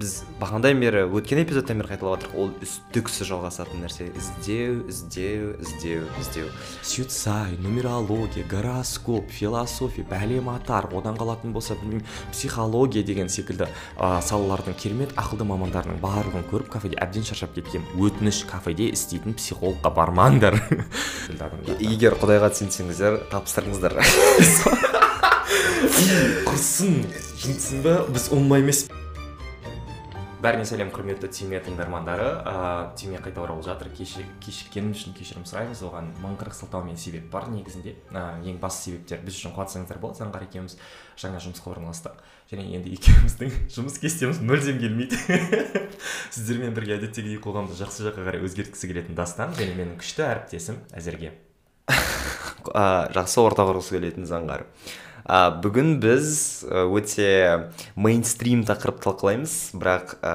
біз бағанадан бері өткен эпизодтан бері қайталап жатырмық ол үздіксіз жалғасатын нәрсе. Іздеу іздеу іздеу іздеу. Сюцай нумерология гороскоп философия бәле матар одан қалатын болса білмеймін психология деген секілді ә, салалардың керемет ақылды мамандарының барлығын көріп кафеде әбден шаршап кеткен өтініш кафеде істейтін психологқа бармаңдар. Егер құдайға сенсеңіздер тапсырыңыздар. Құрсын жынсың ба біз оңай емес бәріне сәлем құрметті тиме тыңдармандары. Ыыы тиме қайта оралып жатыр. Кеші кешіккенім үшін кешірім сұраймыз. Оған мың қырық сылтаумен себеп бар негізінде. Ә, ең басты себептер біз үшін қуантсаңыздар болады. Заңғар екеуміз жаңа жұмысқа орналастық. Және енді екеуміздің жұмыс кестеміз мүлдем келмейді. Сіздермен бірге әдеттегідей қоғамды жақсы жаққа қарай өзгерткісі келетін дастан және менің күшті әріптесім әзірге. Жақсы орта құрғысы келетін заңғар. Ә, бүгін біз өте мейнстрим тақырып талқылаймыз бірақ ә,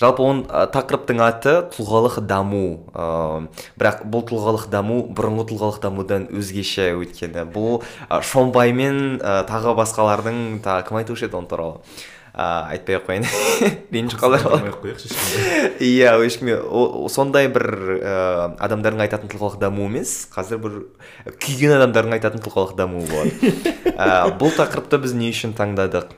жалпы оның тақырыптың аты тұлғалық даму. Ә, бірақ бұл тұлғалық даму бұрынғы тұлғалық дамудан өзгеше өйткені. Бұл ә, шонбай мен ә, тағы басқалардың тағы кім айтушы еді оны туралы? Айтпай ақ қояйын. Ренжіп қалар иә ешкімге сондай бір ыыы адамдардың айтатын тұлғалық даму емес. Қазір бір күйген адамдардың айтатын тұлғалық дамуы болады. Ә, бұл тақырыпты біз не үшін таңдадық?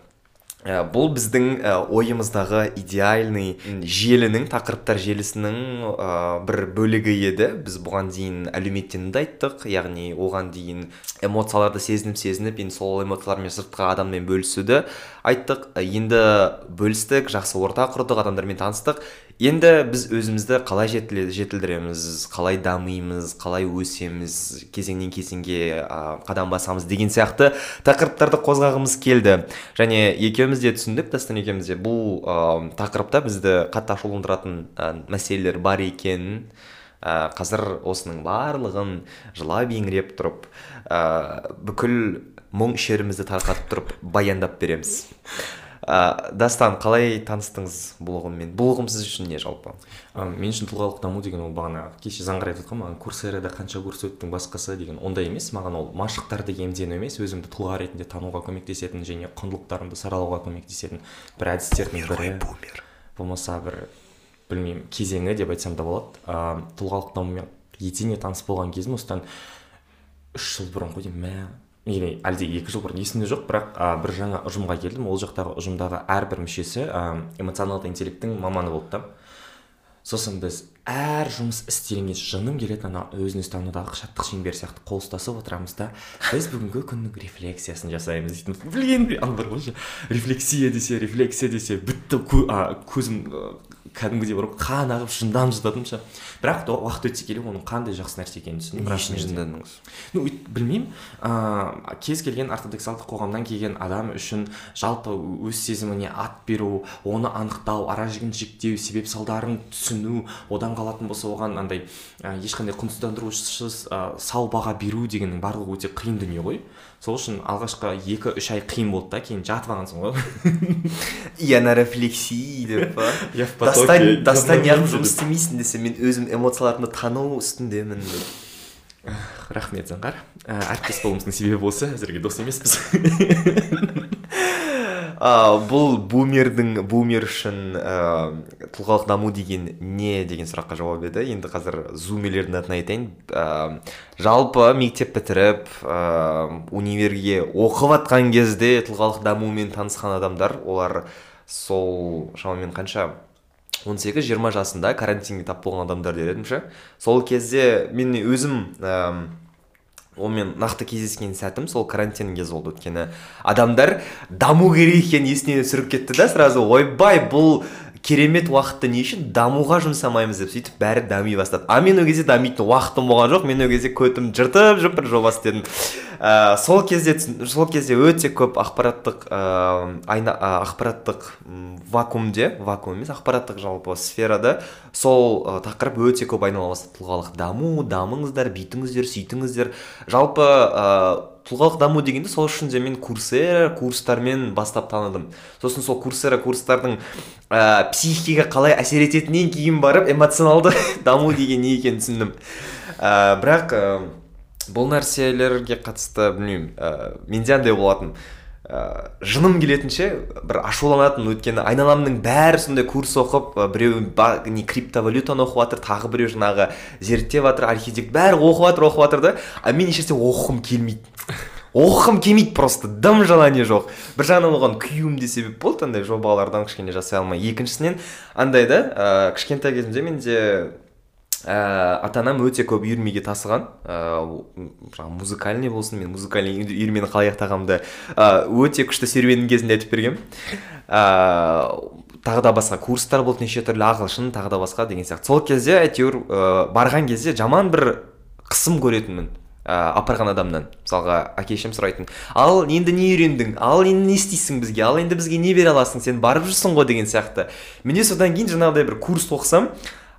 Ә, бұл біздің ә, ойымыздағы идеальный желінің тақырыптар желісінің ә, бір бөлігі еді. Біз бұған дейін әлеуметтенуді айттық. Яғни оған дейін эмоцияларды сезініп сезініп енді сол эмоциялармен сыртқа адаммен бөлісуді. Айттық енді бөлістік жақсы орта құрдық адамдармен таныстық. Енді біз өзімізді қалай жетілдіреміз қалай дамимыз қалай өсеміз кезеңнен кезеңге қадам басамыз деген сияқты тақырыптарды қозғағымыз келді. Және екеуміз де түсіндік дастан екеуміз де бұл ә, тақырыпта бізді қатты ашуландыратын ә, мәселелер бар екенін ә, қазір осының барлығын жылап еңіреп тұрып ә, бүкіл мұң шерімізді тарқатып тұрып баяндап береміз. Ә, дастан қалай таныстыңыз блогыммен блогым сіз үшін не жалпы? Ә, мен үшін тұлғалық даму деген ол бағана кеше заңғар айтып жатқан маған курсерада қанша курс өттің басқасы деген ондай емес. Маған ол машықтарды иемдену емес өзімді тұлға ретінде тануға көмектесетін және құндылықтарымды саралауға көмектесетін бір әдістердің бірі болмаса бір білмеймін кезеңі деп айтсам да болады. Ә, тұлғалық дамумен етене таныс болған кезім осыдан үш жыл бұрын ғой деймін. Мә или әлде екі жыл бұрын есімде жоқ бірақ ә, бір жаңа ұжымға келдім. Ол жақтағы ұжымдағы әрбір мүшесі ә, эмоционалды интеллекттің маманы болды да. Сосын біз әр жұмыс істеген кезде жыным келеді ана өзін өзі танудағы шаттық шеңбері сияқты қол ұстасып отырамыз да. Біз бүгінгі күннің рефлексиясын жасаймыз дейтін білген ана бар ғой рефлексия десе рефлексия десе бітті көзім кәдімгідей бір қан ағып жынданып жататынмын ше бірақ уақыт өте келе оның қандай жақсы нәрсе екенін түсіндім не үшін жындандыңыз ну білмеймін. Ыыы кез келген ортодоксалдық қоғамнан келген адам үшін жалпы өз сезіміне ат беру оны анықтау ара жігін жіктеу себеп салдарын түсіну одан қалатын болса оған андай ә, ешқандай құнсызданырусыз ә, сау баға беру дегеннің барлығы өте қиын дүние ғой. Сол үшін алғашқы екі үш ай қиын болды да кейін жатып алғансың ғой. Я на рефлексии деп па дастан дастан неғып жұмыс істемейсің десе мен өзім эмоцияларымды тану үстіндемін деп. Рахмет заңғар. Әріптес болуымыздың себебі осы. Әзірге дос емеспіз. бұл бумердің бумер үшін ә, тұлғалық даму деген не деген сұраққа жауап еді. Енді қазір зумелердің атын айтайын. Ә, жалпы мектеп бітіріп ә, универге оқып жатқан кезде тұлғалық дамумен танысқан адамдар олар сол шамамен қанша? 18-20 жасында карантинге тап болған адамдар дер едім ше. Сол кезде мен өзім онымен нақты кездескен сәтім сол карантин кезі болды өйткені. Адамдар даму керек екенін есіне түсіріп кетті да сразу. Ойбай бұл керемет уақытты не үшін дамуға жұмсамаймыз? деп сөйтіп бәрі дами бастады. А мен ол кезде дамитын уақытым болған жоқ. Мен ол кезде көтім жыртып жүріп бір жоба істедім. Ә, сол кезде сол кезде өте көп ақпараттық ә, айна ә, ақпараттық вакуумде вакуум емес ақпараттық жалпы сферада сол ә, тақырып өте көп айнала бастады. Тұлғалық даму дамыңыздар бүйтіңіздер сөйтіңіздер жалпы ә, тұлғалық даму дегенде сол үшін де мен курсера курстармен бастап таныдым. Сосын сол курсера курстардың ә, психикаға қалай әсер ететінен кейін барып эмоционалды даму деген не екенін түсіндім. Ә, бірақ бұл нәрселерге қатысты білмеймін ә, менде андай болатын ә, жыным келетінше бір ашуланатын өйткені айналамның бәрі сондай курс оқып ә, біреу ба, не криптовалютаны оқып жатыр тағы біреу жаңағы зерттеп жатыр архитект бәрі оқып жатыр оқып жатыр да а мен ешнәрсе оқығым келмейді. Оқығым келмейді просто дым желание жоқ. Бір жағынан оған күйуім де себеп болды андай жобалардан кішкене жасай алмай. Екіншісінен андай да ә, кішкентай кезімде менде ә, ата анам өте көп үйірмеге тасыған. Ыыы жаңағы музыкальный болсын мен музыкальный үйірмені қалай аяқтағанымды ә, өте күшті серуеннің кезінде айтып бергенмін. Ыыы тағы да басқа курстар болды неше түрлі ағылшын тағы да басқа деген сияқты. Сол кезде әйтеуір барған кезде жаман бір қысым көретінмін ә, апарған адамнан. Мысалға әке шешем сұрайтын ал енді не үйрендің? Ал енді не істейсің бізге? Ал енді бізге не бере аласың? Сен барып жүрсің ғой? деген сияқты. Менде содан кейін жаңағыдай бір курс оқысам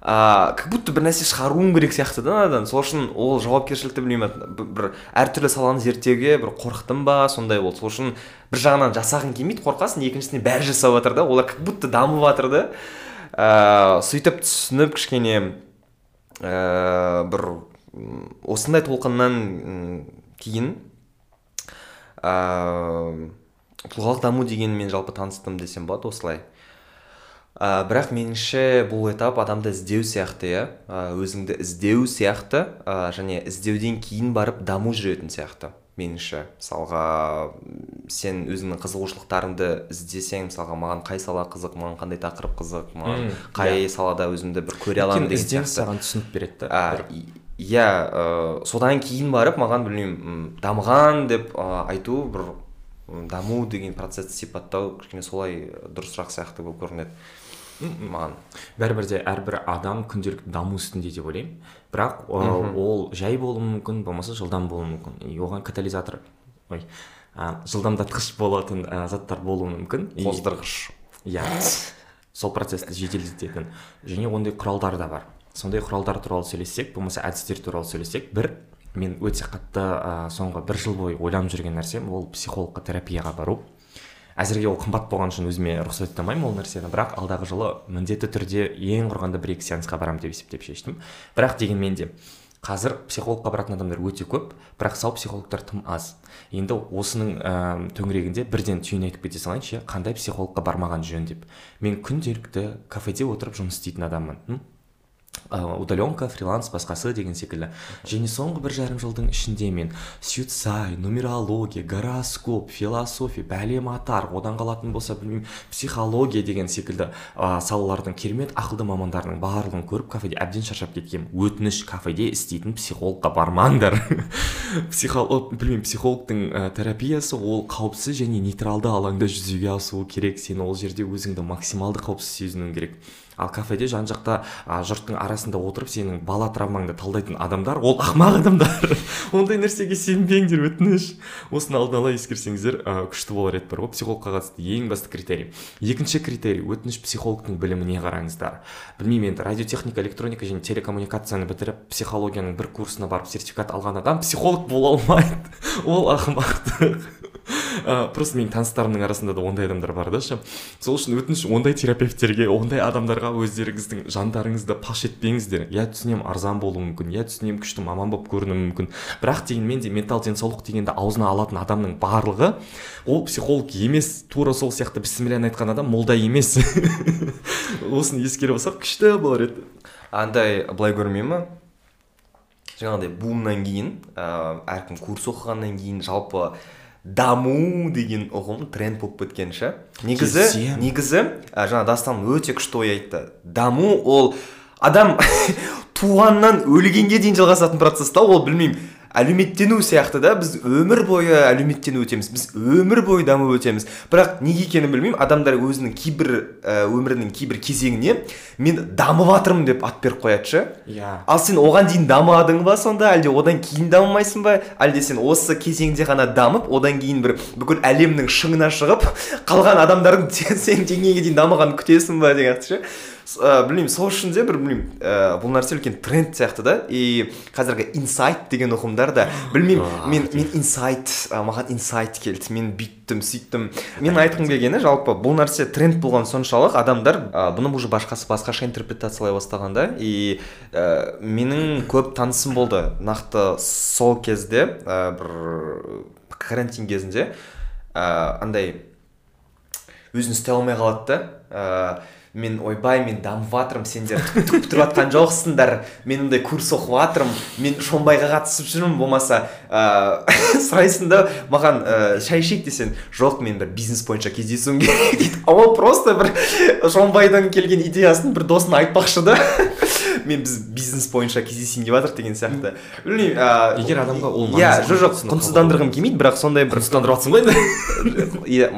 а как будто бір нәрсе шығаруым керек сияқты да анадан сол үшін ол жауапкершілікті білмеймін бір әртүрлі саланы зерттеуге бір қорықтым ба сондай болды. Сол үшін бір жағынан жасағың келмейді қорқасың. Екіншісінен бәрі жасап жатыр да. Олар как будто дамып жатыр да. Ыыы сөйтіп түсініп кішкене ыыы бір осындай толқыннан кейін ыыы тұлғалық даму дегенмен жалпы таныстым десем болады осылай. Ә, бірақ меніңше бұл этап адамды іздеу сияқты иә? Өзіңді іздеу сияқты ә, және іздеуден кейін барып даму жүретін сияқты меніңше. Мысалға сен өзіңнің қызығушылықтарыңды іздесең мысалға маған қай сала қызық маған қандай тақырып қызық маған қай yeah. салада өзімді бір көре аламын деген сияқты. саған түсінік береді да иә содан кейін барып маған білмеймін дамыған деп ә, айту бір даму деген процессті сипаттау кішкене солай дұрысырақ сияқты болып көрінеді. Маған бәрібір де әрбір адам күнделікті даму үстінде деп ойлаймын. Бірақ ол жай болуы мүмкін болмаса жылдам болуы мүмкін. И оған катализатор ой ә, жылдамдатқыш болатын ә, заттар болуы мүмкін. Қоздырғыш. иә. Сол процесті жеделдететін. Және ондай құралдар да бар. Сондай құралдар туралы сөйлессек болмаса әдістер туралы сөйлесек бір мен өте қатты ә, соңғы бір жыл бойы ойланып жүрген нәрсем ол психологқа терапияға бару. Әзірге ол қымбат болған үшін өзіме рұқсат ете алмаймын ол нәрсені. Бірақ алдағы жылы міндетті түрде ең құрғанда бір екі сеансқа барамын деп есептеп шештім. Бірақ дегенмен де қазір психологқа баратын адамдар өте көп бірақ сау психологтар тым аз. Енді осының ә, төңірегінде бірден түйін айтып кете салайыншы қандай психологқа бармаған жөн деп. Мен күнделікті кафеде отырып жұмыс істейтін адаммын. Удаленка фриланс басқасы деген секілді. Және соңғы бір жарым жылдың ішінде мен сюцай нумерология гороскоп философия бәлем атар одан қалатын болса білмеймін психология деген секілді ә, салалардың керемет ақылды мамандарының барлығын көріп кафеде әбден шаршап кеткенмін. Өтініш кафеде істейтін психологқа бармаңдар. Психолог білмеймін психологтың ә, терапиясы ол қауіпсіз және нейтралды алаңда жүзеге асуы керек. Сен ол жерде өзіңді максималды қауіпсіз сезінуің керек. Ал кафеде жан жақта жұрттың арасында отырып сенің бала травмаңды талдайтын адамдар ол ақымақ адамдар. Ондай нәрсеге сенбеңдер өтініш. Осыны алдын ала ескерсеңіздер күшті болар еді бар ғой психологқа қатысты ең басты критерий. Екінші критерий өтініш психологтың біліміне қараңыздар. Білмеймін енді радиотехника электроника және телекоммуникацияны бітіріп психологияның бір курсына барып сертификат алған адам психолог бола алмайды. Ол ақымақтық. Ә, просто менің таныстарымның арасында да ондай адамдар бар да ше. Сол үшін өтініш ондай терапевттерге ондай адамдарға өздеріңіздің жандарыңызды паш етпеңіздер. Иә түсінемін арзан болуы мүмкін иә түсінемін күшті маман болып көрінуі мүмкін. Бірақ дегенмен де ментал денсаулық дегенді аузына алатын адамның барлығы ол психолог емес тура сол сияқты бісмілләні айтқан адам молда емес. Осыны ескере алсақ күшті болар еді. Андай былай көрмей ма жаңағыдай бумнан кейін ә, әркім курс оқығаннан кейін жалпы даму деген ұғым тренд болып кеткен ше. Негізі негізі ә, жаңа дастан өте күшті ой айтты. Даму ол адам туғаннан өлгенге дейін жалғасатын процесс та ол білмеймін. Әлеуметтену сияқты да біз өмір бойы әлеуметтеніп өтеміз біз өмір бойы дамып өтеміз. Бірақ неге екенін білмеймін адамдар өзінің кейбір ә, өмірінің кейбір кезеңіне мен дамып жатырмын деп ат беріп қояды ше. Иә. Ал сен оған дейін дамыдың ба сонда? Әлде одан кейін дамымайсың ба? Әлде сен осы кезеңде ғана дамып одан кейін бір бүкіл әлемнің шыңына шығып қалған адамдардың сен деңгейге дейін дамығанын күтесің ба? деген сияқты ше. Ә, білмеймін сол үшін де бір білмеймін ә, бұл нәрсе үлкен тренд сияқты да. И қазіргі инсайт деген ұғымдар да. Білмеймін мен мен инсайт маған инсайт келді. Мен бүйттім сөйттім. Мен айтқым келгені жалпы бұл нәрсе тренд болған соншалық адамдар ә, бұны уже басқасы басқаша интерпретациялай бастаған да и ә, менің көп танысым болды. Нақты сол кезде ә, бір карантин кезінде ә, андай өзін ұстай алмай қалады да. Ә, мен ойбай мен дамып жатырмын сендер. Түк бітіріп жатқан жоқсыңдар. Мен мындай курс оқып жатырмын мен шомбайға қатысып жүрмін болмаса ыыы сұрайсың да маған ә, шай ішейік десең жоқ мен бір бизнес бойынша кездесуім керек дейді. А ол просто бір шомбайдан келген идеясын бір досына айтпақшы да. Мен біз бизнес бойынша кездесейін деп жатырмық деген сияқты. Білмеймін ыыы егер адамға ол иә жоқ жоқ құнсыздандырғым келмейді бірақ сондай бір құнсыздандырып жатрсың ғой енді. Иә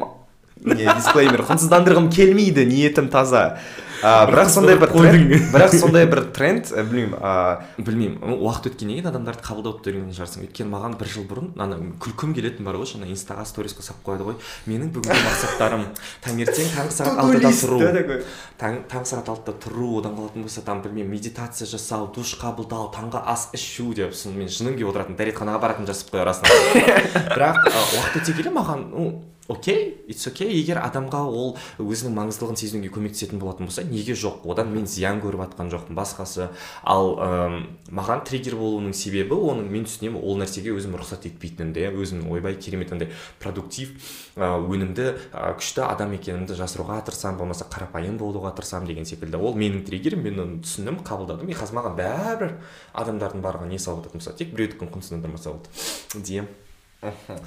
не дисклеймер құнсыздандырғым келмейді ниетім таза. А, бірақ сондай бір тренд бірақ сондай бір тренд білмеймін а, білмеймін уақыт өткеннен кейін адамдарды қабылдауды үйренген шығарсың өйткені маған бір жыл бұрын ана күлкім келетін бар ғой жаңа инстаға сторисқа салып қояды ғой. Менің бүгінгі мақсаттарым таңертең таңғы сағат алтыда тұру. таң таңғы сағат алтыда тұру одан қалатын болса там білмеймін медитация жасау душ қабылдау таңғы ас ішу деп сосын мен жыным келіп отыратын дәретханаға баратын жазып қоя арасында бірақ уақыт өте келе маған ну окей итс окей егер адамға ол өзінің маңыздылығын сезінуге көмектесетін болатын болса неге жоқ? Одан мен зиян көріп жатқан жоқпын. Басқасы ал ым, маған триггер болуының себебі оның мен түсінемін ол нәрсеге өзім рұқсат етпейтінімді өзім ойбай керемет андай продуктив өнімді күшті адам екенімді жасыруға тырысамын болмаса қарапайым болуға тырысамын деген секілді. Ол менің триггерім мен оны түсіндім қабылдадым. И қазір маған бәрібір адамдардың барлығы не салып жататын болса тек біреудікін құнсыздандырмаса болды. Деймін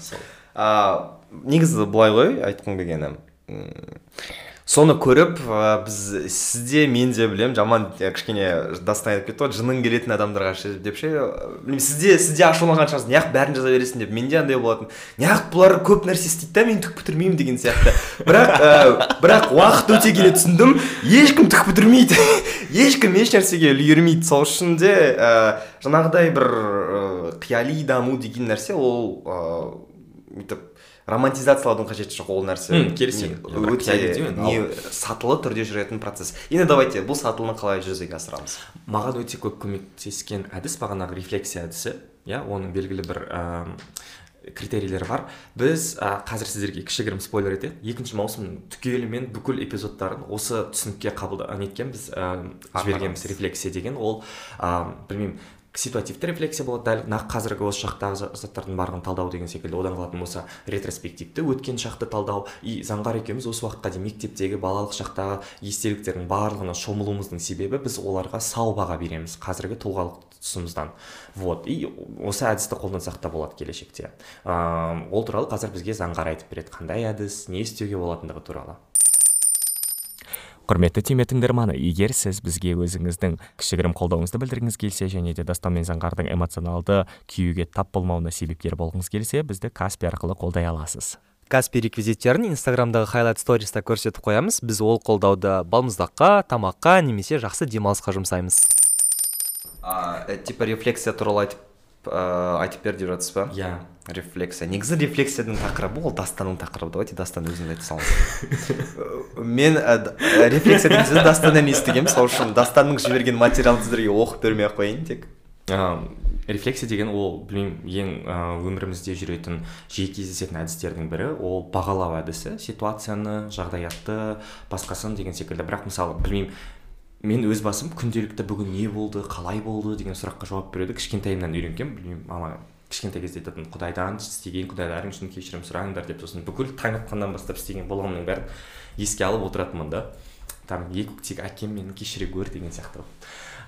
сол. А, негізі былай ғой айтқым келгені соны көріп ә, біз сізде мен де білемін жаман ә, кішкене дастан айтып кетті ғой жының келетін адамдарға ше деп ше сізде сізде ашуланған шығарсыз неғып бәрін жаза бересің деп менде андай болатын. Неғып бұлар көп нәрсе істейді да мен түк бітірмеймін деген сияқты. Бірақ ә, бірақ уақыт өте келе түсіндім ешкім түк бітірмейді. Ешкім еш нәрсеге үлгермейді. Сол үшін де ә, жаңағыдай бір қияли даму деген нәрсе ол өйтіп романтизациялаудың қажеті жоқ ол нәрсе. Келісемін. Өте не сатылы түрде жүретін процесс. Енді давайте бұл сатылыны қалай жүзеге асырамыз? Маған өте көп көмектескен әдіс бағанағы рефлексия әдісі иә оның белгілі бір критерийлері бар. Біз ә, қазір сіздерге кішігірім спойлер етейік екінші маусымның түгелімен бүкіл эпизодтарын осы түсінікке қабылда неткенбіз ә, жібергенбіз. Рефлексия деген ол ә, білмеймін ситуативті рефлексия болады дәл. Нақ қазіргі осы шақтағы за- заттардың барлығын талдау деген секілді одан қалатын болса ретроспективті өткен шақты талдау. И заңғар екеуміз осы уақытқа дейін мектептегі балалық шақтағы естеліктердің барлығына шомылуымыздың себебі біз оларға сау баға береміз қазіргі тұлғалық тұсымыздан. Вот. И осы әдісті қолдансақ та болады келешекте. Ыыы ол туралы қазір бізге заңғар айтып береді. Қандай әдіс не істеуге болатындығы туралы. Құрметті түйме тыңдарманы егер сіз бізге өзіңіздің кішігірім қолдауыңызды білдіргіңіз келсе және де дастан мен заңғардың эмоционалды күйюге тап болмауына себепкер болғыңыз келсе бізді каспи арқылы қолдай аласыз. Каспи реквизиттерін инстаграмдағы хайлайт сториста көрсетіп қоямыз. Біз ол қолдауды балмұздаққа тамаққа немесе жақсы демалысқа жұмсаймыз. А, э, типа рефлексия туралы айтып ә, айтып бер деп жатсыз ба иә рефлексия негізі рефлексияның тақырыбы ол дастанның тақырыбы давайте дастан өзіңіз айта салыңыз мен ә, рефлексия деген сөзді дастаннан естігемін сол үшін дастанның жіберген материалын сіздерге оқып бермей ақ қояйын тек ә, рефлексия деген ол білмеймін ең өмірімізде жүретін жиі кездесетін әдістердің бірі. Ол бағалау әдісі ситуацияны жағдаятты басқасын деген секілді. Бірақ мысалы білмеймін мен өз басым күнделікті бүгін не болды қалай болды деген сұраққа жауап беруді кішкентайымнан үйренгенмін. Білмеймін мама кішкентай кезде айтатын құдайдан істеген құдайларың үшін кешірім сұраңдар деп сосын бүкіл таң атқаннан бастап істеген болғанның бәрін еске алып отыратынмын да. Там е көктегі әкем мені кешіре гөр деген сияқты.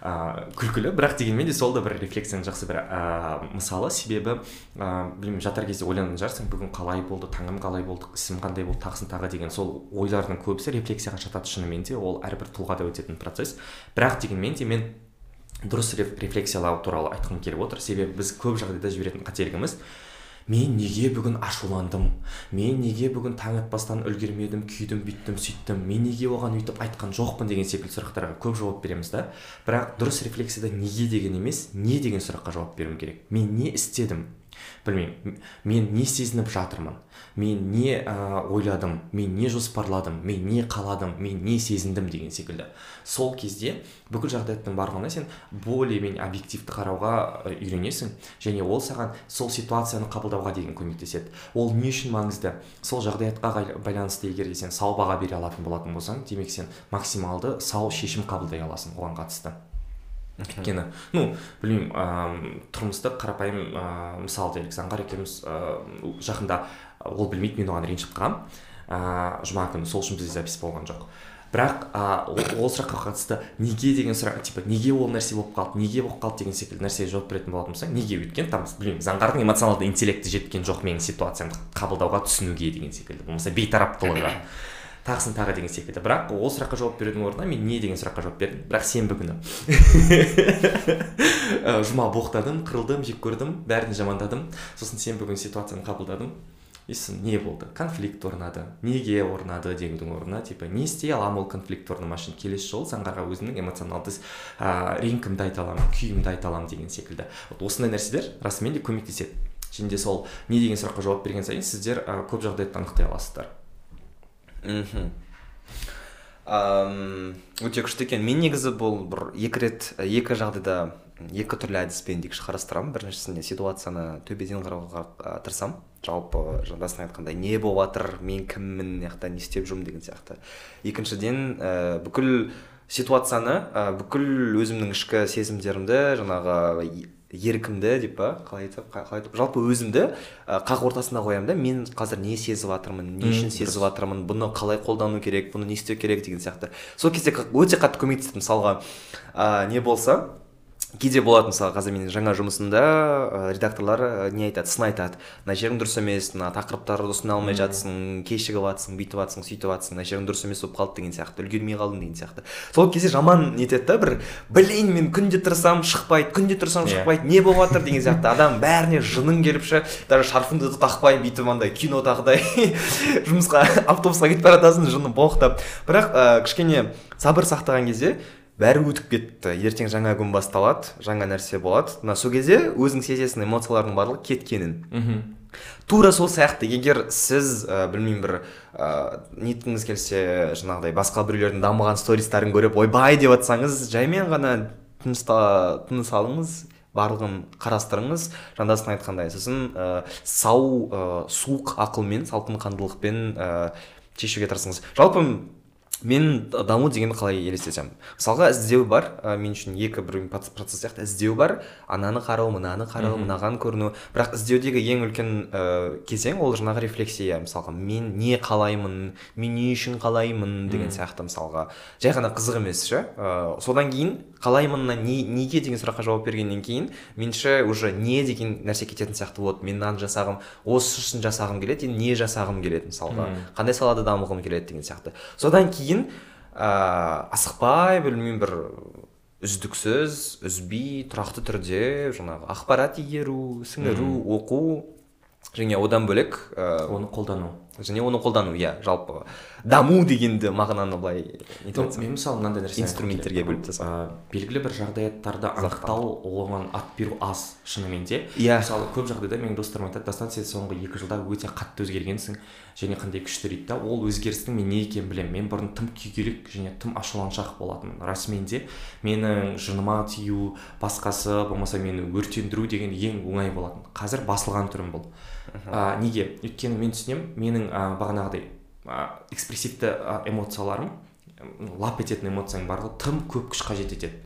Ыыы күлкілі. Бірақ дегенмен де сол да бір рефлексияның жақсы бір ыыы мысалы себебі ыыы білмеймін жатар кезде ойланатын шығарсың бүгін қалай болды таңым қалай болды ісім қандай болды тағысын тағы деген сол ойлардың көбісі рефлексияға жатады шынымен де ол әрбір тұлғада өтетін процесс. Бірақ дегенмен де мен дұрыс реф- рефлексиялау туралы айтқым келіп отыр. Себебі біз көп жағдайда жіберетін қателігіміз мен неге бүгін ашуландым? Мен неге бүгін таң атпастан үлгермедім күйдім бүйттім сөйттім мен неге оған өйтіп айтқан жоқпын деген секілді сұрақтарға көп жауап береміз да. Бірақ дұрыс рефлексияда неге деген емес не деген сұраққа жауап беруім керек? Мен не істедім? Білмеймін. Мен не сезініп жатырмын. Мен не ә, ойладым мен не жоспарладым мен не қаладым мен не сезіндім деген секілді. Сол кезде бүкіл жағдаяттың барлығына сен более менее объективті қарауға үйренесің. Және ол саған сол ситуацияны қабылдауға деген көмектеседі. Ол не үшін маңызды? Сол жағдаятқа байланысты егер сен сау баға бере алатын болатын болсаң демек сен максималды сау шешім қабылдай аласың оған қатысты. Өйткені ну білмеймін ыыы тұрмыстық қарапайым ыыы мысал делік заңғар екеуміз ыыы жақында ол білмейді мен оған ренжіп қаламын ыыы жұма күні сол үшін бізде запись болған жоқ. Бірақ ол, ол сұраққа қатысты неге деген сұрақ типа неге ол нәрсе болып қалды неге болып қалды деген секілді нәрсеге жауап беретін болатын болсаң неге өйткені там білмеймін заңғардың эмоционалды интеллекті жеткен жоқ менің ситуациямды қабылдауға түсінуге деген секілді болмаса бейтараптылығы. Тағысын тағы деген секілді. Бірақ ол сұраққа жауап берудің орнына мен не деген сұраққа жауап бердім. Бірақ сенбі күні. Жұма боқтадым қырылдым жек көрдім бәрін жамандадым. Сосын сенбі күні ситуацияны қабылдадым. И не болды? Конфликт орнады. Неге орнады деудің орнына типа не істей аламын ол конфликт орнамас үшін келесі жолы заңғарға өзімнің эмоционалды ыыы реңкімді айта аламын күйімді айта аламын деген секілді. Вот осындай нәрселер расымен де көмектеседі. Және де сол не деген сұраққа жауап берген сайын сіздер ә, көп жағдайды анықтай аласыздар. Мхм өте күшті екен. Мен негізі бұл бір екі рет екі жағдайда екі түрлі әдіспен дейікші қарастырамын біріншісінде ситуацияны төбеден қарауға тырысамын жалпы жандастың айтқандай не болып жатыр мен кіммін мына жақта не істеп жүрмін деген сияқты. Екіншіден ә, бүкіл ситуацияны ә, бүкіл өзімнің ішкі сезімдерімді жаңағы еркімді деп па қалай айтсам жалпы өзімді қақ ортасына қоямын да мен қазір не сезіп жатырмын не үшін сезіп жатырмын бұны қалай қолдану керек бұны не істеу керек деген сияқты. Сол кезде өте қатты көмектесті мысалға. Ә, не болса кейде болады мысалы қазір менің жаңа жұмысымда ә, редакторлар ә, не айтады сын айтады. Мына жерің дұрыс емес мына тақырыптарды ұсына алмай жатсың кешігіп жатсың бүйтіп жатсың сөйтіп жатсың мына жерің дұрыс емес болып қалды деген сияқты үлгермей қалдың деген сияқты. Сол кезде жаман нетеді да бір блин мен күнде тырысамын шықпайды күнде тұрсам иә. шықпайды не болып жатыр деген сияқты. Адам бәріне жының келіп ше даже шарфыңды тақпай бүйтіп андай кинодағыдай жұмысқа автобусқа кетіп бара жатасың жыны боқтап. Бірақ ә, кішкене сабыр сақтаған кезде бәрі өтіп кетті. Ертең жаңа күн басталады жаңа нәрсе болады. Мына сол кезде өзің сезесің эмоциялардың барлығы кеткенін. Мхм. Тура сол сияқты. Егер сіз ә, білмеймін бір ә, неткіңіз келсе жаңағыдай басқа біреулердің дамыған стористарын көріп ойбай! деп жатсаңыз жаймен ғана тыныс алыңыз барлығын қарастырыңыз. Жандастың айтқандай сосын ә, сау ә, суық ақылмен салқын қандылықпен ә, шешуге тырысыңыз. Жалпы мен даму дегенді қалай елестетемін? мысалға іздеу бар ә, мен үшін екі бір процесс сияқты іздеу бар. Ананы қарау мынаны қарау мынаған көріну. Бірақ іздеудегі ең үлкен ә, кезең ол жаңағы рефлексия. Мысалға мен не қалаймын мен не үшін қалаймын деген сияқты мысалға. Жай ғана қызық емес ше? Ә, содан кейін қалаймынна не неге деген сұраққа жауап бергеннен кейін меніңше уже не деген нәрсе кететін сияқты. Болады мен мынаны жасағым осы үшін жасағым келеді енді не жасағым келеді мысалға. Қандай салада дамығым келеді деген сияқты. Содан кейін ә, асықпай білмеймін бір үздіксіз үзбей тұрақты түрде жаңағы ақпарат игеру сіңіру оқу және одан бөлек ә, оны қолдану. және оны қолдану иә жалпы. Даму дегенді мағынаны былай мен мысалы мынандай нәрсе инструменттерге бөліп ә, белгілі бір жағдаяттарды анықтау оған ат беру аз шынымен де. Иә. Мысалы көп жағдайда менің достарым айтады дастан сен соңғы екі жылда өте қатты өзгергенсің және қандай күшті дейді да ол өзгерістің мен не екенін білемін. Мен бұрын тым күйгелек және тым ашуланшақ болатынмын. Расымен де менің жыныма тию басқасы болмаса мені өртендіру деген ең оңай болатын. Қазір басылған түрім бұл. Ә, неге? Өйткені мен түсінемін менің ә, бағанағыдай экспрессивті эмоцияларым лап ететін эмоцияның барлығы тым көп күш қажет етеді.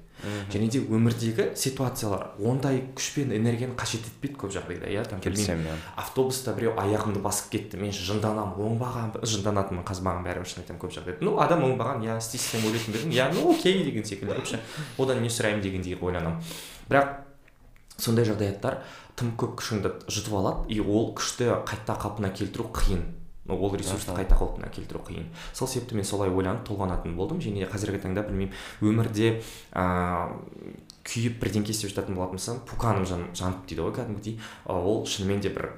Және де өмірдегі ситуациялар ондай күш пен энергияны қажет етпейді көп жағдайда иә там келісемін иә. Автобуста біреу аяғымды басып кетті мен жынданамын оңбаған жынданатынмын қазбаған бәрібір шын айтамын көп жағдайда. Ну адам оңбаған иә істейсің ойлайтын ба едің? Иә ну окей деген секілді одан не сұраймын дегендей ойланамын. Бірақ сондай жағдаяттар тым көп күшіңді жұтып алады и ол күшті қайта қалпына келтіру қиын. Ол ресурсты қайта қалпына келтіру қиын. Сол себепті мен солай ойланып толғанатын болдым. Және қазіргі таңда білмеймін өмірде ыыы күйіп бірдеңке істеп жататын болатын болсам пуканым жан, жанып дейді ғой кәдімгідей. Ол шынымен де бір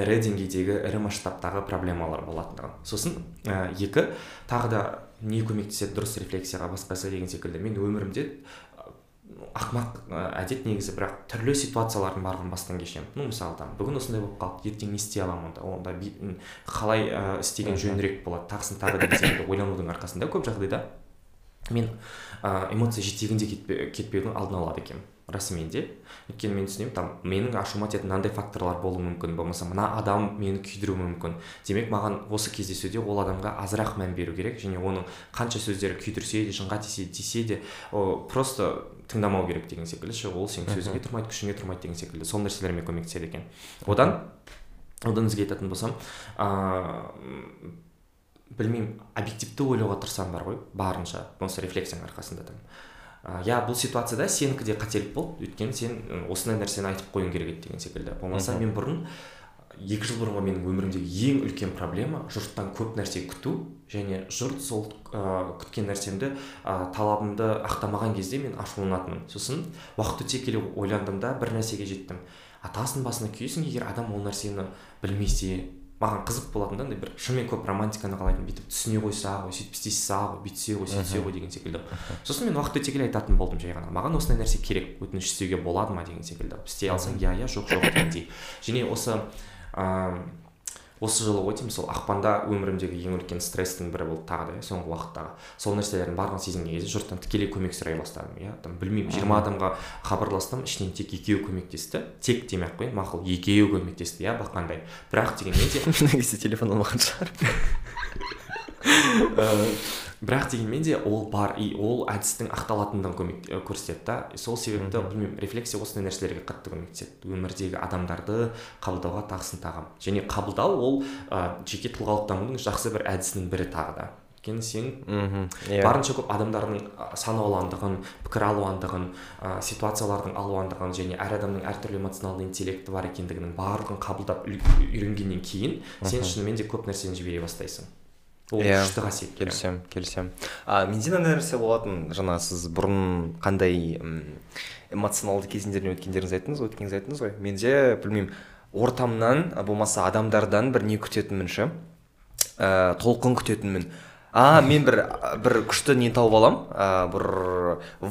ірі деңгейдегі ірі масштабтағы проблемалар болатындығын сосын ә, екі тағы да не көмектеседі дұрыс рефлексияға басқасы деген секілді. Мен өмірімде ақмақ әдет негізі бірақ түрлі ситуациялардың барлығын бастан кешемін. Ну мысалы там бүгін осындай болып қалды ертең не істей аламын онда? Онда қалай ә, істеген жөнірек болады? Тағысын тағы деген секілді ойланудың арқасында көп жағдайда мен ә, эмоция жетегінде кетпе, кетпеудің алдын алады екенмін расымен де өйткені мен түсінемін там менің ашуыма тиетін мынандай факторлар болуы мүмкін болмаса мына адам мені күйдіруі мүмкін. Демек маған осы кездесуде ол адамға азырақ мән беру керек және оның қанша сөздері күйдірсе де жынға тисе, тисе де о, просто тыңдамау керек деген секілді ше ол сенің сөзіңе тұрмайды күшіңе тұрмайды деген секілді. Сол нәрселермен көмектеседі екен. Одан одан өзге айтатын болсам ыыы білмеймін объективті ойлауға тырысамын бар ғой барынша. Осы рефлексияның арқасында там. Иә бұл ситуацияда сенікі де қателік болды. Өйткені сен осындай нәрсені айтып қоюың керек еді деген секілді. Болмаса мен бұрын екі жыл бұрынғы менің өмірімдегі ең үлкен проблема жұрттан көп нәрсе күту және жұрт сол ә, күткен нәрсемді ә, талабымды ақтамаған кезде мен ашуланатынмын. Сосын уақыт өте келе ойландым да бір нәрсеге жеттім. Атасының басына күйесің егер адам ол нәрсені білмесе маған қызық болатын да андай бір шынымен көп романтиканы қалайтын бүйтіп түсіне қойса ғой сөйтіп істесе ғой бүйтсе ғой сөйтсе ғой деген секілді. Сосын мен уақыт өте келе айтатын болдым жай ғана. Маған осындай нәрсе керек өтініш істеуге болады ма деген секілді. Істей алсаң иә иә жоқ жоқ дегендей және осы ыыы осы жылы ғой деймін сол ақпанда өмірімдегі ең үлкен стресстің бірі болды тағы да иә соңғы уақыттағы сол нәрселердің барлығын сезінген кезде жұрттан тікелей көмек сұрай бастадым иә. Там білмеймін жиырма адамға хабарластым ішінен тек екеуі көмектесті. Тек демей ақ қояйын мақұл екеуі көмектесті иә бақандай. Бірақ дегенмен де негізі телефон алмаған шығар. бірақ дегенмен де ол бар и ол әдістің ақталатындығын көмек көрсетеді да. Сол себепті білмеймін рефлексия осындай нәрселерге қатты көмектеседі. Өмірдегі адамдарды қабылдауға тағысын тағам. Және қабылдау ол ә, жеке тұлғалық дамудың жақсы бір әдісінің бірі тағы да. Өйткені сен мхм иә. барынша көп адамдардың сан алуандығын пікір алуандығын ә, ситуациялардың алуандығын және әр адамның әртүрлі эмоционалды интеллекті бар екендігінің барлығын қабылдап үйренгеннен кейін сен шынымен де көп нәрсені жібере бастайсың. Ол Иә, күшті қасиет келісемін келісемін. А менде мынандай нәрсе болатын жаңа сіз бұрын қандай эмоционалды кезеңдерден өткендеріңізді айттыңыз ғой өткеніңізді айттыңыз ғой. Менде білмеймін ортамнан болмаса адамдардан бір не күтетінмін ше? Ә, толқын күтетінмін. А мен бір бір күшті не тауып аламын ә, бір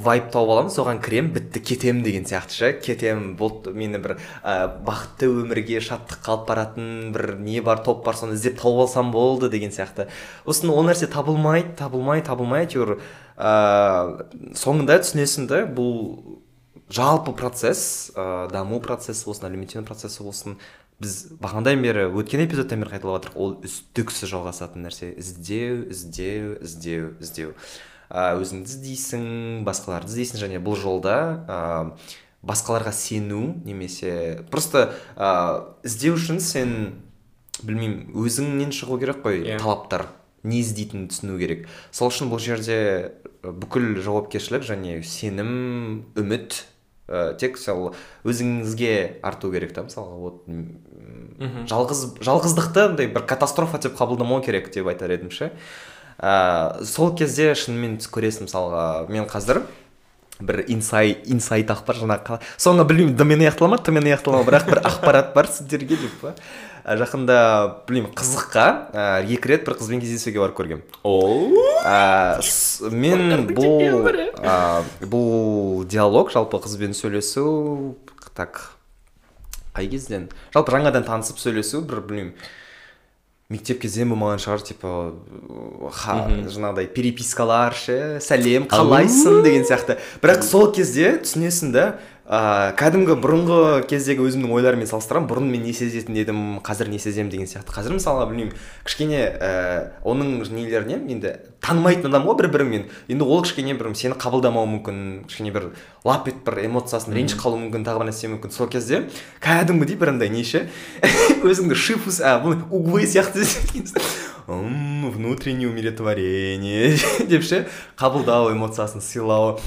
вайп тауып аламын соған кіремін бітті кетемін деген сияқты ше. Кетемін болды мені бір ә, бақытты өмірге шаттыққа алып баратын бір не бар топ бар соны іздеп тауып алсам болды деген сияқты. Сосын ол нәрсе табылмайды табылмай табылмай әйтеуір ә, соңында түсінесің да бұл жалпы процесс ә, даму процесі болсын әлеуметтену процесі болсын біз бағанадан бері өткен эпизодтан бері қайталап жатырмық ол үздіксіз жалғасатын нәрсе. Іздеу іздеу іздеу іздеу. Ә, өзіңді іздейсің басқаларды іздейсің және бұл жолда ә, басқаларға сену немесе просто ә, іздеу үшін сен білмеймін өзіңнен шығу керек қой Иә. талаптар. Не іздейтінін түсіну керек. Сол үшін бұл жерде бүкіл жауапкершілік және сенім үміт ә, тек сол өзіңізге арту керек та мысалға вот жалғыз жалғыздықты андай бір катастрофа деп қабылдамау керек деп айтар едім ше. Ә, сол кезде шынымен көресің мысалға мен қазір бір инсай инсайт ақпар жаңағы соңғы білмеймін д мен аяқтала ма? Т мен аяқтала ма? бірақ бір ақпарат бар сіздерге деп па? Жақында білмеймін қызыққа ә, екі рет бір қызбен кездесуге барып көргенмін ә, мен бұл ә, бұл диалог жалпы қызбен сөйлесу так қай кезден? Жалпы жаңадан танысып сөйлесу бір білмеймін мектеп кезден болмаған шығар типа ха жаңағыдай перепискалар ше сәлем қалайсың деген сияқты. Бірақ сол кезде түсінесің да ә, кәдімгі бұрынғы кездегі өзімнің ойларыммен салыстырамын бұрын мен не сезетін едім қазір не сеземін деген сияқты. Қазір мысалға білмеймін кішкене ә, оның нелеріне енді танымайтын адам ғой бір біріңмен енді ол кішкене бір сені қабылдамауы мүмкін кішкене бір лап етіп бір эмоциясын ренжіп қалуы мүмкін тағы бір нәрсе мүмкін. Сол кезде кәдімгідей бір андай неше өзіңді шифус а бұл углы сияқты «М, внутреннее умиротворение деп ше қабылдау эмоциясын сыйлау.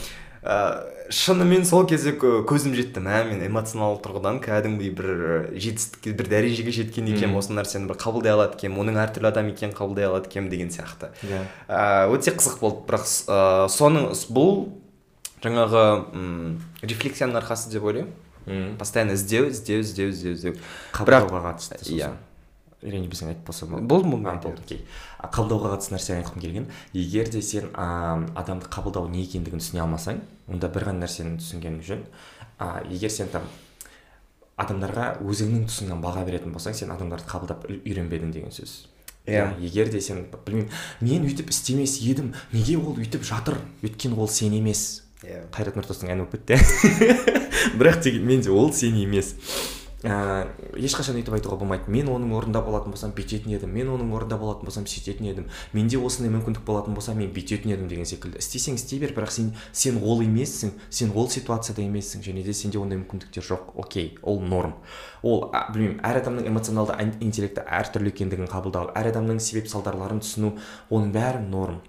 Ә, шынымен сол кезде кө- көзім жетті. Мә мен эмоционалды тұрғыдан кәдімгідей бір жетістікке бір дәрежеге жеткен екенмін. Осы нәрсені бір қабылдай алады екенмін. Оның әртүрлі адам екенін қабылдай алады екенмін деген сияқты. Иә. ә, өте қызық болды. Бірақ ә, соның бұл жаңағы м, рефлексияның арқасы деп ойлаймын. Мм. постоянно іздеу іздеу іздеу іздеу іздеу. Қабылдауға қатысты иә. ренжімесең айтып болса Болды, болды, болды. Окей. Қабылдауға қатысты нәрсе айтқым келген. Егер де сен а, адамды қабылдау не екендігін түсіне алмасаң онда бір ғана нәрсені түсінген жөн. А, егер сен там адамдарға өзіңнің тұсыңнан баға беретін болсаң сен адамдарды қабылдап үй- үйренбедің деген сөз. Иә. егер де сен білмеймін мен өйтіп істемес едім неге ол өйтіп жатыр? Өйткені ол сен емес. Иә. Қайрат нұртастың әні болып кетті. Бірақ дегенмен де ол сен емес. Ә, ешқашан өйтіп айтуға болмайды. Мен оның орнында болатын болсам бүйтетін едім мен оның орнында болатын болсам сөйтетін едім менде осындай мүмкіндік болатын болса мен бүйтетін едім деген секілді. Істесең істей бер бірақ сен сен ол емессің сен ол ситуацияда емессің және де сенде ондай мүмкіндіктер жоқ. Окей ол норм. Ол ә, білмеймін әр адамның эмоционалды интеллекті әртүрлі екендігін қабылдау әр адамның себеп салдарларын түсіну оның бәрі норм.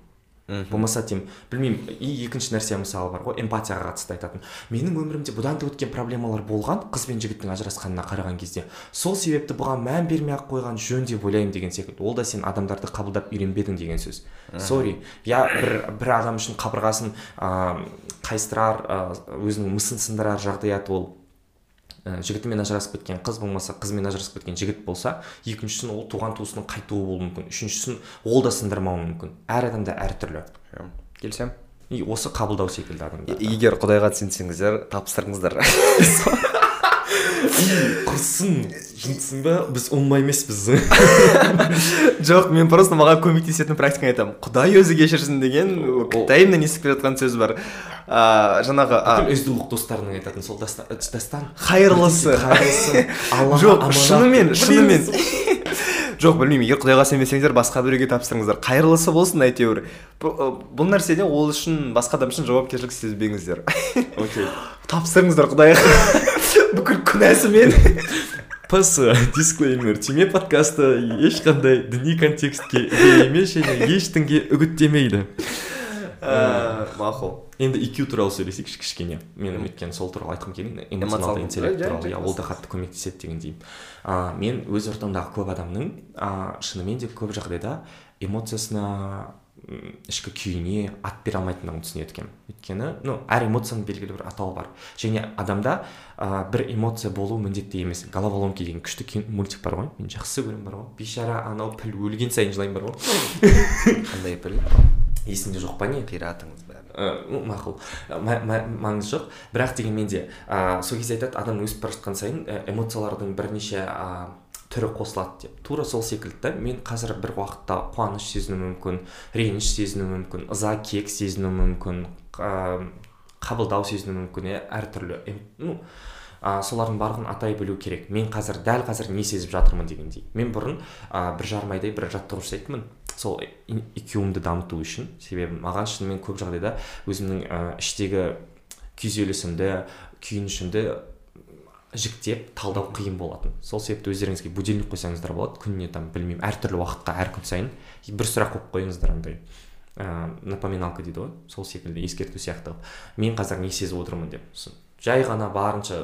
Болмаса тем білмеймін и екінші нәрсе мысалы бар ғой эмпатияға қатысты айтатын. Менің өмірімде бұдан да өткен проблемалар болған қыз бен жігіттің ажырасқанына қараған кезде сол себепті бұған мән бермей ақ қойған жөн деп ойлаймын деген секілді. Ол да сен адамдарды қабылдап үйренбедің деген сөз. Сори иә бір бір адам үшін қабырғасын ыыы қайыстырар өзінің мысын сындырар жағдаят ол. Ә, жігітімен ажырасып кеткен қыз болмаса қызымен ажырасып кеткен жігіт болса екіншісін ол туған туысының қайтуы болуы мүмкін үшіншісін ол да сындырмауы мүмкін. Әр адамда әртүрлі. Келісемін. И осы қабылдау секілді адамда егер құдайға сенсеңіздер тапсырыңыздар. құрсын жынсың ба? Біз ұлма емеспіз. Жоқ мен просто маған көмектесетін практиканы айтамын. Құдай өзі кешірсін деген кітайымнан естіп келе жатқан сөз бар. Ыыы жаңағы бүкіл өздулық достарының айтатын сол дастан дастан. Қайырлысы қайырлысы жоқ шынымен шынымен. Жоқ білмеймін егер құдайға сенбесеңіздер басқа біреуге тапсырыңыздар. Қайырлысы болсын әйтеуір. Бұл нәрседе ол үшін басқа адам үшін жауапкершілік сезбеңіздер. Окей. Тапсырыңыздар құдайға. Бүкіл күнәсімен пс дисклеймер түйме подкасты ешқандай діни контекстке ие емес және ештеңе үгіттемейді. Мақұл. Енді IQ туралы сөйлесейікші кішкене. Мен өйткені сол туралы айтқым келген эмоционалды интеллект туралы. иә ол да қатты көмектеседі деген деймін. А, мен өз ортамдағы көп адамның шынымен де көп жағдайда эмоциясына ішкі күйіне ат бере алмайтындығын түсінеді екенмін өйткені ну әр эмоцияның белгілі бір атауы бар. Және адамда ә, бір эмоция болу міндетті емес. Головоломки деген күшті мультик бар ғой. Мен жақсы көремін бар ғой. Бейшара анау піл өлген сайын жылаймын бар ғой. Қандай піл? Есімде жоқ па не? Қиратыңыз бәрі мақұл. Маңызы жоқ. Бірақ дегенмен де ә, сол кезде айтады адам өсіп бара жатқан сайын эмоциялардың бірнеше ә, түрі қосылады деп. Тура сол секілді да мен қазір бір уақытта қуаныш сезінуім мүмкін реніш сезінуім мүмкін ыза кек сезінуім мүмкін қабылдау сезінуім мүмкін иә әртүрлі. Ну ә, солардың барлығын атай білу керек. Мен қазір дәл қазір не сезіп жатырмын дегендей. Мен бұрын ә, бір жарым айдай бір жаттығу жасайтынмын. Сол икюмды дамыту үшін. Себебі маған шынымен көп жағдайда өзімнің іштегі күйзелісімді күйінішімді жіктеп талдау қиын болатын. Сол себепті өздеріңізге будильник қойсаңыздар болады. Күніне там білмеймін әртүрлі уақытқа әр күн сайын бір сұрақ қойып қойыңыздар андай. Ә, напоминалка дейді ғой сол секілді ескерту сияқты. Мен қазір не сезіп отырмын? деп. Жай ғана барынша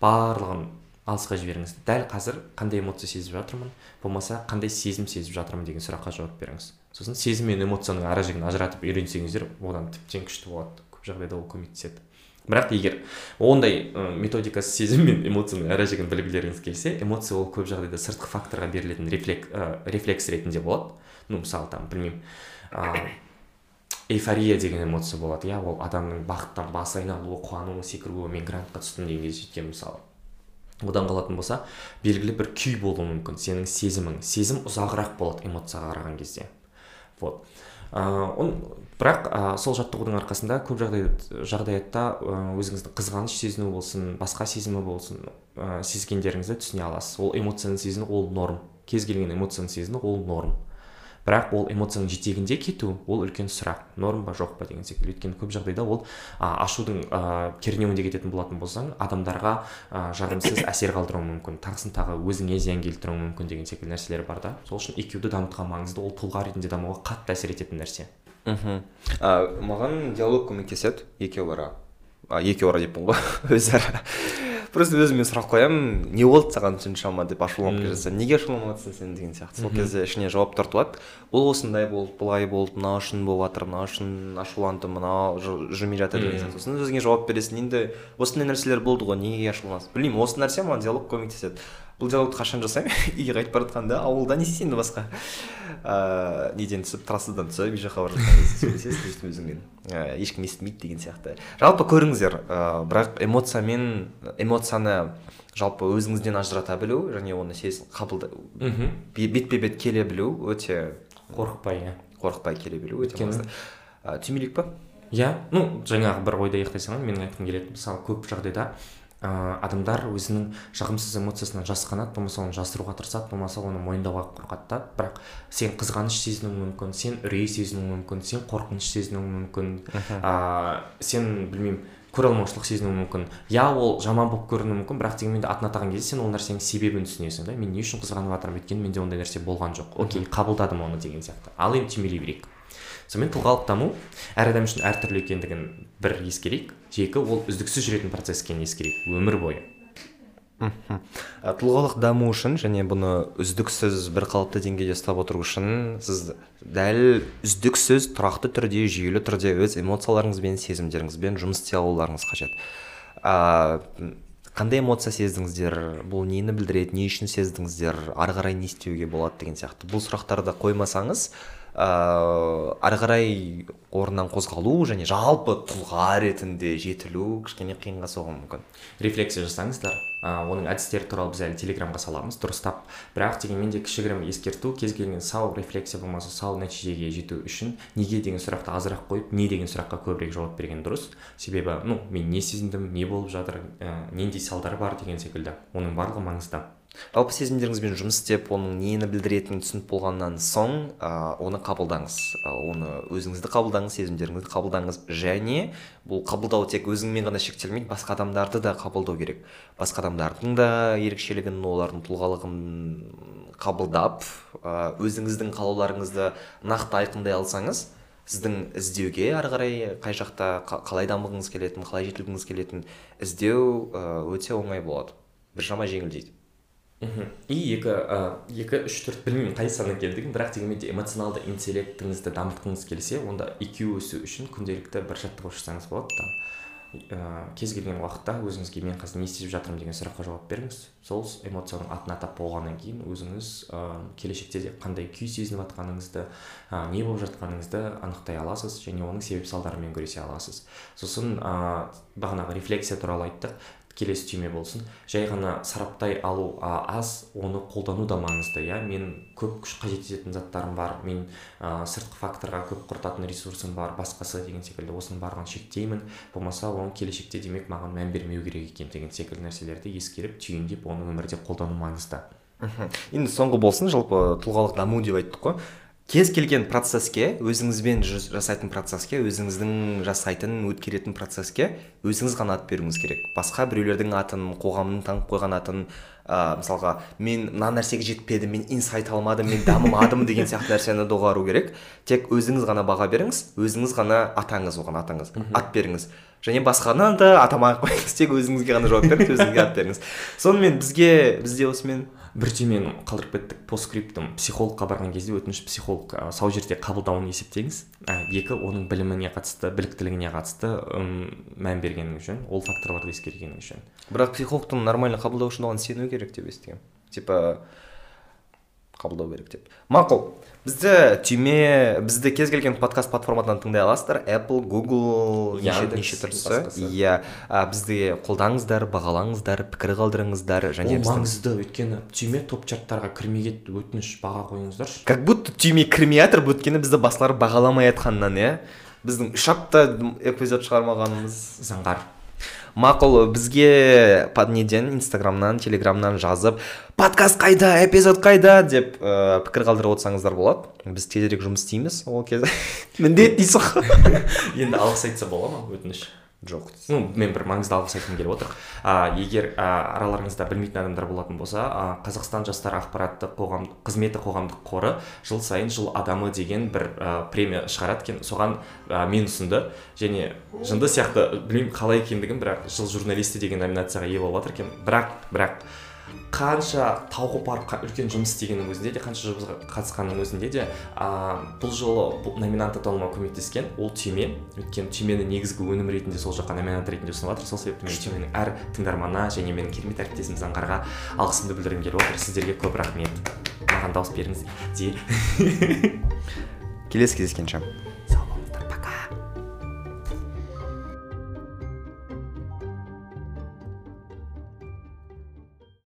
барлығын алысқа жіберіңіз дәл қазір қандай эмоция сезіп жатырмын? Болмаса қандай сезім сезіп жатырмын? деген сұраққа жауап беріңіз. Сосын сезім мен эмоцияның ара жігін ажыратып үйренсеңіздер одан тіптен күшті болады. Көп жағдайда ол көмектеседі. Бірақ егер ондай методикасы сезім мен эмоцияның ара жігін білгілеріңіз келсе эмоция ол көп жағдайда сыртқы факторға берілетін рефлек, ә, рефлекс ретінде болады. Ну мысалы там білмеймін ә, эйфория деген эмоция болады иә ол адамның бақыттан басы айналуы қуануы секіруі мен грантқа түстім деген кезде жеткен мысалы одан қалатын болса белгілі бір күй болуы мүмкін сенің сезімің. Сезім ұзағырақ болады эмоцияға қараған кезде. Вот. Ыыы бірақ сол жаттығудың арқасында көп жағдай, жағдаятта өзіңіздің қызғаныш сезіну болсын басқа сезімі болсын ә, сезгендеріңізді түсіне аласыз. Ол эмоцияны сезіну ол норм. Кез келген эмоцияны сезіну ол норм. Бірақ ол эмоцияның жетегінде кету ол үлкен сұрақ норм ба жоқ па деген секілді. Өйткені көп жағдайда ол а, ашудың ә, кернеуінде кететін болатын болсаң адамдарға ә, жағымсыз әсер қалдыруы мүмкін тағысын тағы өзіңе зиян келтіруі мүмкін деген секілді нәрселер бар да. Сол үшін екеуді дамытқан маңызды ол тұлға ретінде дамуға қатты әсер ететін нәрсе. Мхм. Маған диалог көмектеседі екеуара. Екеуара деппін ғой өзара. Просто өзіме сұрақ қоямын не болды саған соншама деп ашуланып келе жатса неге ашуланып жатрсың сен деген сияқты? Сол кезде ішіне жауаптар туады бұл осындай болды былай болды мынау үшін болып жатыр мынау үшін ашуландым мынау жүрмей жатыр деген сияқты. Сосын өзіңе жауап бересің. Енді осындай нәрселер болды ғой неге ашуланасың? Білмеймін осы нәрсе маған диалог көмектеседі. Бұл диалогты қашан жасаймын? Үйге қайтып бара жатқанда ауылда не істейсің енді басқа? Ыыы неден түсіп трассадан түсіп үй жаққа бара жатқан кезде сөйлесесіз өзіңмен. Ыыы ешкім естімейді деген сияқты. Жалпы көріңіздер ыыы бірақ эмоциямен эмоцияны жалпы өзіңізден ажырата білу және оны сез қабылдай мхм. бетпе бет келе білу өте қорықпай иә. қорықпай келе білу өте маңызды. Түймелейік па иә. Ну жаңағы бір ойды аяқтай салайын менің айтқым келетін мысалы көп жағдайда ә, адамдар өзінің жағымсыз эмоциясынан жасқанады болмаса оны жасыруға тырысады болмаса оны мойындауға қорқады да. Бірақ сен қызғаныш сезінуің мүмкін сен үрей сезінуің мүмкін сен қорқыныш сезінуің мүмкін ә, сен білмеймін көре алмаушылық сезінуің мүмкін. Иә ол жаман болып көрінуі мүмкін бірақ дегенмен де атын атаған кезде сен ол нәрсенің себебін түсінесің да. Мен не үшін қызғанып жатырмын? өйткені менде ондай нәрсе болған жоқ. Окей қабылдадым оны деген сияқты. Ал енді түймелей берейік. Сонымен тұлғалық даму әр адам үшін әртүрлі екендігін бір ескерейік екі ол үздіксіз жүретін процесс екенін ескерейік өмір бойы. Мхм. Тұлғалық даму үшін және бұны үздіксіз бір қалыпты деңгейде ұстап отыру үшін сіз дәл үздіксіз тұрақты түрде жүйелі түрде өз эмоцияларыңызбен сезімдеріңізбен жұмыс істей алуларыңыз қажет. А, қандай эмоция сездіңіздер? Бұл нені білдіреді? Не үшін сездіңіздер? Ары қарай не істеуге болады деген сияқты. Бұл сұрақтарды қоймасаңыз ыыы ары қарай орнынан қозғалу және жалпы тұлға ретінде жетілу кішкене қиынға соғуы мүмкін. Рефлексия жасаңыздар. Ә, оның әдістері туралы біз әлі телеграмға саламыз дұрыстап. Бірақ дегенмен де кішігірім ескерту кез келген сау рефлексия болмаса сау нәтижеге жету үшін неге деген сұрақты азырақ қойып не деген сұраққа көбірек жауап берген дұрыс. Себебі ну мен не сезіндім не болып жатыр ә, нендей салдары бар деген секілді. Оның барлығы маңызды. Жалпы сезімдеріңізбен жұмыс істеп оның нені білдіретінін түсініп болғаннан соң ә, оны қабылдаңыз. Ә, оны өзіңізді қабылдаңыз сезімдеріңізді қабылдаңыз. Және бұл қабылдау тек өзіңмен ғана шектелмейді басқа адамдарды да қабылдау керек. Басқа адамдардың да ерекшелігін олардың тұлғалығын қабылдап ә, өзіңіздің қалауларыңызды нақты айқындай алсаңыз сіздің іздеуге ары қарай қай жақта қалай дамығыңыз келетінін қалай жетілгіңіз келетінін іздеу өте оңай болады. Біршама жеңілдейді. Мхм. И екі ыыы екі үш төрт білмеймін қай сан екендігін бірақ дегенмен де эмоционалды интеллектіңізді дамытқыңыз келсе онда IQ өсу үшін күнделікті бір жаттығу жасаңыз болады там. Ыыы кез келген уақытта өзіңізге мен қазір не істеп жатырмын деген сұраққа жауап беріңіз. Сол эмоцияның атын атап болғаннан кейін өзіңіз ыыы келешекте де қандай күй сезініп жатқаныңызды ә, не болып жатқаныңызды анықтай аласыз және оның себеп салдарымен күресе аласыз. Сосын ыыы бағанағы рефлексия туралы айттық. Келесі түйме болсын. Жай ғана сараптай алу а, аз оны қолдану да маңызды иә. Мен көп күш қажет ететін заттарым бар. Мен ә, сыртқы факторға көп құртатын ресурсым бар басқасы деген секілді. Осының барлығын шектеймін. Болмаса оны келешекте демек маған мән бермеу керек екен деген секілді нәрселерді ескеріп түйіндеп оны өмірде қолдану маңызды. Мхм. Енді соңғы болсын жалпы тұлғалық даму деп айттық қой. Кез келген процеске өзіңізбен жасайтын процеске өзіңіздің жасайтын өткеретін процеске өзіңіз ғана ат беруіңіз керек. Басқа біреулердің атын қоғамның таңып қойған атын ә, мысалға мен мына нәрсеге жетпедім мен инсайт алмадым мен дамымадым деген сияқты нәрсені доғару керек. Тек өзіңіз ғана баға беріңіз өзіңіз ғана атаңыз оған атаңыз ат беріңіз. Және басқаны да атамай ақ қойыңыз тек өзіңізге ғана жауап беріңіз өзіңізге ат беріңіз. Сонымен бізге бізде осымен бір түймені қалдырып кеттік. Постскриптум. Психологқа барған кезде өтініш психолог ә, сау жерде қабылдауын есептеңіз. Ә, екі оның біліміне қатысты біліктілігіне қатысты мән бергеніңіз жөн ол факторларды ескергеніңіз жөн бірақ психологтың нормально қабылдау үшін оған сену керек деп естігемін типа қабылдау керек деп. Мақұл бізді түйме бізді кез келген подкаст платформадан тыңдай аласыздар. Apple google неше, неше түрлісі иә бізді қолдаңыздар бағалаңыздар пікір қалдырыңыздар және ол маңызды өйткені түйме топ чарттарға кірмей кетті өтініш баға қойыңыздаршы. Как будто түйме кірмей жатыр өйткені бізді басқалар бағаламай жатқаннан иә. Біздің үш апта эпизод шығармағанымыз заңғар. Мақұл бізге неден инстаграмнан телеграмнан жазып подкаст қайда? Эпизод қайда? деп ә, пікір қалдырып отырсаңыздар болады. Біз тезірек жұмыс істейміз ол кезде міндет дейсің ғой. Енді алғыс айтса бола ма өтініш? Жоқ. Ну мен бір маңызды алғыс айтқым келіп отыр. А, егер а, араларыңызда білмейтін адамдар болатын болса а, қазақстан жастар ақпараттық қоғам қызметі қоғамдық қоры жыл сайын жыл адамы деген бір а, премия шығарады екен. Соған а, мен ұсынды. Және жынды сияқты білмеймін қалай екендігін бірақ жыл журналисті деген номинацияға ие болып жатыр екен. Бірақ бірақ қанша тауға барып үлкен жұмыс істегеннің өзінде де қанша жұмысқа қатысқанның өзінде де ә, бұл жолы бұл номинант аталуыма көмектескен ол түйме өйткені түймені негізгі өнім ретінде сол жаққа номинант ретінде ұсынып жатыр сол себепті мен түйменің әр тыңдарманына және менің керемет әріптесім заңғарға алғысымды білдіргім келіп отыр. Сіздерге көп рахмет. Маған дауыс беріңіз де. Келесі кездескенше.